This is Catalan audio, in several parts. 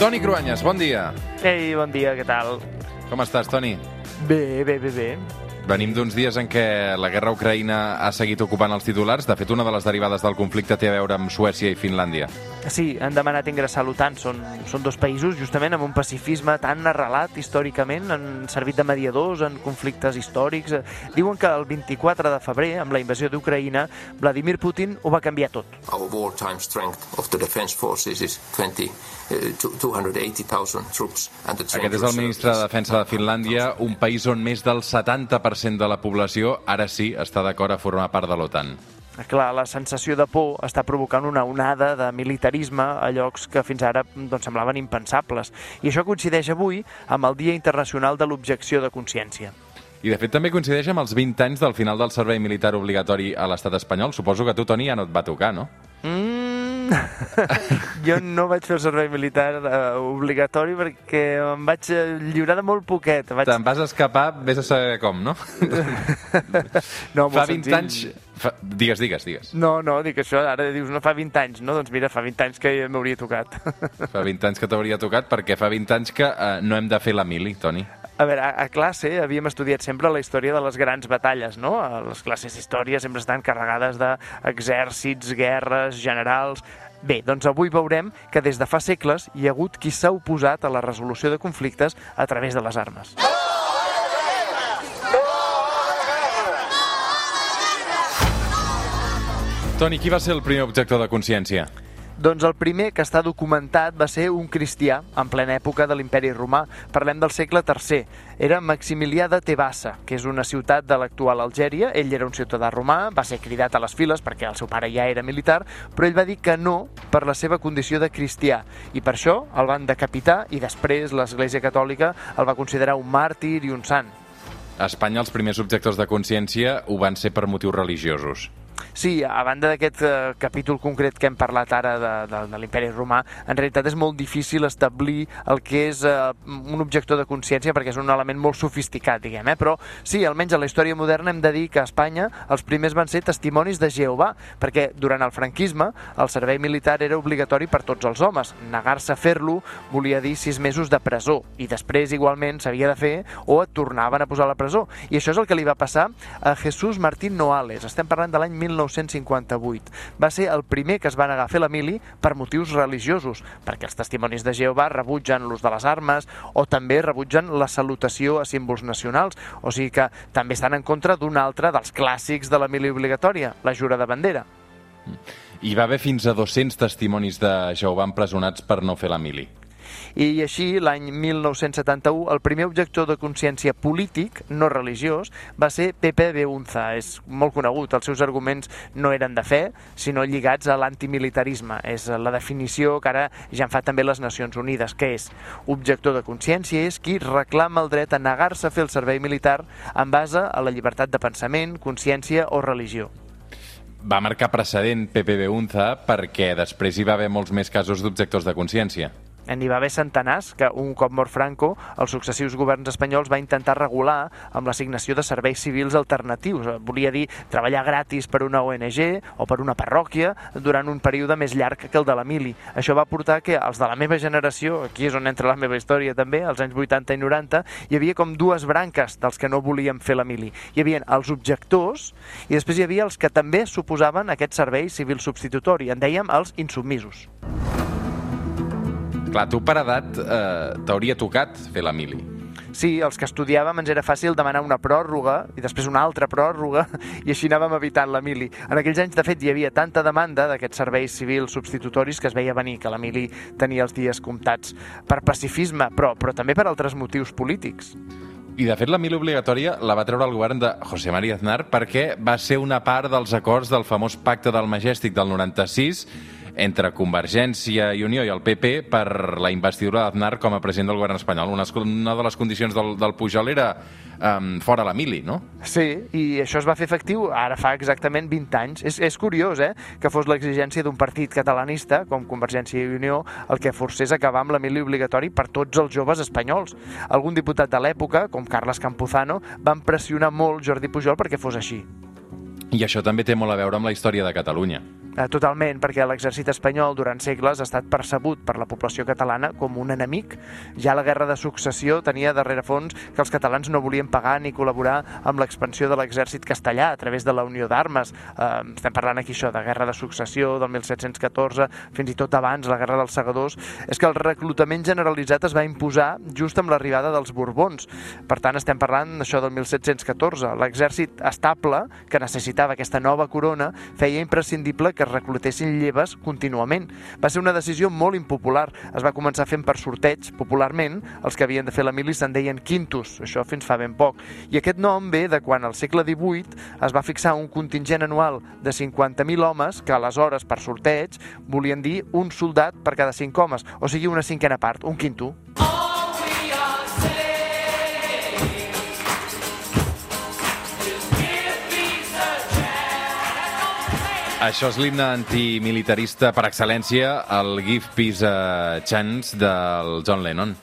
Toni Cruanyes, bon dia. Ei, bon dia, què tal? Com estàs, Toni? Bé, bé, bé, bé. Venim d'uns dies en què la guerra a Ucraïna ha seguit ocupant els titulars. De fet, una de les derivades del conflicte té a veure amb Suècia i Finlàndia. Sí, han demanat ingressar a l'OTAN. Són, són dos països, justament, amb un pacifisme tan arrelat històricament. Han servit de mediadors en conflictes històrics. Diuen que el 24 de febrer, amb la invasió d'Ucraïna, Vladimir Putin ho va canviar tot. Our wartime strength of the defense forces is 20, uh, 280,000 troops. And the Aquest és el ministre de Defensa de Finlàndia, un país on més del 70% de la població ara sí està d'acord a formar part de l'OTAN. Clar, la sensació de por està provocant una onada de militarisme a llocs que fins ara doncs, semblaven impensables. I això coincideix avui amb el Dia Internacional de l'Objecció de Consciència. I de fet també coincideix amb els 20 anys del final del servei militar obligatori a l'estat espanyol. Suposo que a tu, Toni, ja no et va tocar, no? Jo no vaig fer el servei militar uh, obligatori perquè em vaig eh, lliurar de molt poquet. Vaig... Te'n vas escapar, vés a saber com, no? no, fa 20 anys... Fa... Digues, digues, digues. No, no, dic això, ara dius, no fa 20 anys, no? Doncs mira, fa 20 anys que m'hauria tocat. fa 20 anys que t'hauria tocat perquè fa 20 anys que uh, no hem de fer la mili, Toni. A veure, a, classe havíem estudiat sempre la història de les grans batalles, no? Les classes d'història sempre estan carregades d'exèrcits, guerres, generals... Bé, doncs avui veurem que des de fa segles hi ha hagut qui s'ha oposat a la resolució de conflictes a través de les armes. Toni, qui va ser el primer objector de consciència? Doncs el primer que està documentat va ser un cristià en plena època de l'imperi romà. Parlem del segle III. Era Maximilià de Tebassa, que és una ciutat de l'actual Algèria. Ell era un ciutadà romà, va ser cridat a les files perquè el seu pare ja era militar, però ell va dir que no per la seva condició de cristià. I per això el van decapitar i després l'Església Catòlica el va considerar un màrtir i un sant. A Espanya els primers objectors de consciència ho van ser per motius religiosos. Sí, a banda d'aquest eh, capítol concret que hem parlat ara de, de, de l'imperi romà, en realitat és molt difícil establir el que és eh, un objector de consciència perquè és un element molt sofisticat, diguem, eh? però sí, almenys a la història moderna hem de dir que a Espanya els primers van ser testimonis de Jehovà, perquè durant el franquisme el servei militar era obligatori per tots els homes. Negar-se a fer-lo volia dir sis mesos de presó i després igualment s'havia de fer o et tornaven a posar a la presó. I això és el que li va passar a Jesús Martín Noales. Estem parlant de l'any 1958. Va ser el primer que es va negar a fer la mili per motius religiosos, perquè els testimonis de Jehovà rebutgen l'ús de les armes o també rebutgen la salutació a símbols nacionals, o sigui que també estan en contra d'un altre dels clàssics de la mili obligatòria, la jura de bandera. Hi va haver fins a 200 testimonis de Jehovà empresonats per no fer la mili i així l'any 1971 el primer objector de consciència polític, no religiós, va ser Pepe Beunza. És molt conegut, els seus arguments no eren de fe, sinó lligats a l'antimilitarisme. És la definició que ara ja en fa també les Nacions Unides, que és objector de consciència és qui reclama el dret a negar-se a fer el servei militar en base a la llibertat de pensament, consciència o religió va marcar precedent Pepe Beunza perquè després hi va haver molts més casos d'objectors de consciència n'hi va haver centenars que un cop mort Franco, els successius governs espanyols va intentar regular amb l'assignació de serveis civils alternatius. Volia dir treballar gratis per una ONG o per una parròquia durant un període més llarg que el de la mili. Això va portar que els de la meva generació, aquí és on entra la meva història també, als anys 80 i 90, hi havia com dues branques dels que no volien fer la mili. Hi havia els objectors i després hi havia els que també suposaven aquest servei civil substitutori. En dèiem els insubmisos. Clar, tu per edat eh, t'hauria tocat fer la mili. Sí, els que estudiàvem ens era fàcil demanar una pròrroga i després una altra pròrroga i així anàvem evitant la mili. En aquells anys, de fet, hi havia tanta demanda d'aquests serveis civils substitutoris que es veia venir que la mili tenia els dies comptats per pacifisme, però, però també per altres motius polítics. I, de fet, la mili obligatòria la va treure el govern de José María Aznar perquè va ser una part dels acords del famós Pacte del Majestic del 96 entre Convergència i Unió i el PP per la investidura d'Aznar com a president del govern espanyol. Una, una de les condicions del, del Pujol era um, fora la mili, no? Sí, i això es va fer efectiu ara fa exactament 20 anys. És, és curiós, eh?, que fos l'exigència d'un partit catalanista, com Convergència i Unió, el que forcés acabar amb la mili obligatori per tots els joves espanyols. Algun diputat de l'època, com Carles Campuzano, van pressionar molt Jordi Pujol perquè fos així. I això també té molt a veure amb la història de Catalunya. Eh, totalment, perquè l'exèrcit espanyol durant segles ha estat percebut per la població catalana com un enemic. Ja la guerra de successió tenia darrere fons que els catalans no volien pagar ni col·laborar amb l'expansió de l'exèrcit castellà a través de la Unió d'Armes. Eh, estem parlant aquí això de guerra de successió del 1714, fins i tot abans la guerra dels segadors. És que el reclutament generalitzat es va imposar just amb l'arribada dels Borbons. Per tant, estem parlant d'això del 1714. L'exèrcit estable, que necessitava aquesta nova corona, feia imprescindible que es reclutessin lleves contínuament. Va ser una decisió molt impopular. Es va començar fent per sorteig, popularment, els que havien de fer la mili se'n deien quintus, això fins fa ben poc. I aquest nom ve de quan al segle XVIII es va fixar un contingent anual de 50.000 homes que aleshores, per sorteig, volien dir un soldat per cada cinc homes, o sigui, una cinquena part, un quinto. Això és l'himne antimilitarista per excel·lència, el Give Peace a Chance del John Lennon.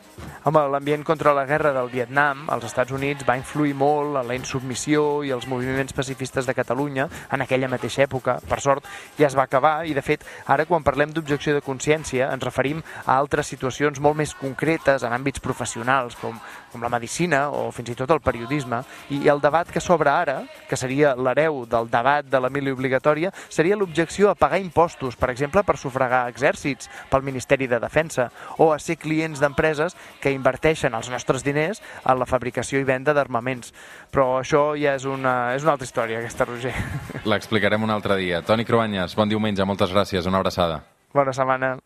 Home, l'ambient contra la guerra del Vietnam als Estats Units va influir molt en la insubmissió i els moviments pacifistes de Catalunya en aquella mateixa època. Per sort, ja es va acabar i, de fet, ara quan parlem d'objecció de consciència ens referim a altres situacions molt més concretes en àmbits professionals, com, com la medicina o fins i tot el periodisme. I el debat que s'obre ara, que seria l'hereu del debat de la mili obligatòria, seria l'objecció a pagar impostos, per exemple, per sufragar exèrcits pel Ministeri de Defensa o a ser clients d'empreses que inverteixen els nostres diners en la fabricació i venda d'armaments. Però això ja és una, és una altra història, aquesta, Roger. L'explicarem un altre dia. Toni Cruanyes, bon diumenge, moltes gràcies, una abraçada. Bona setmana.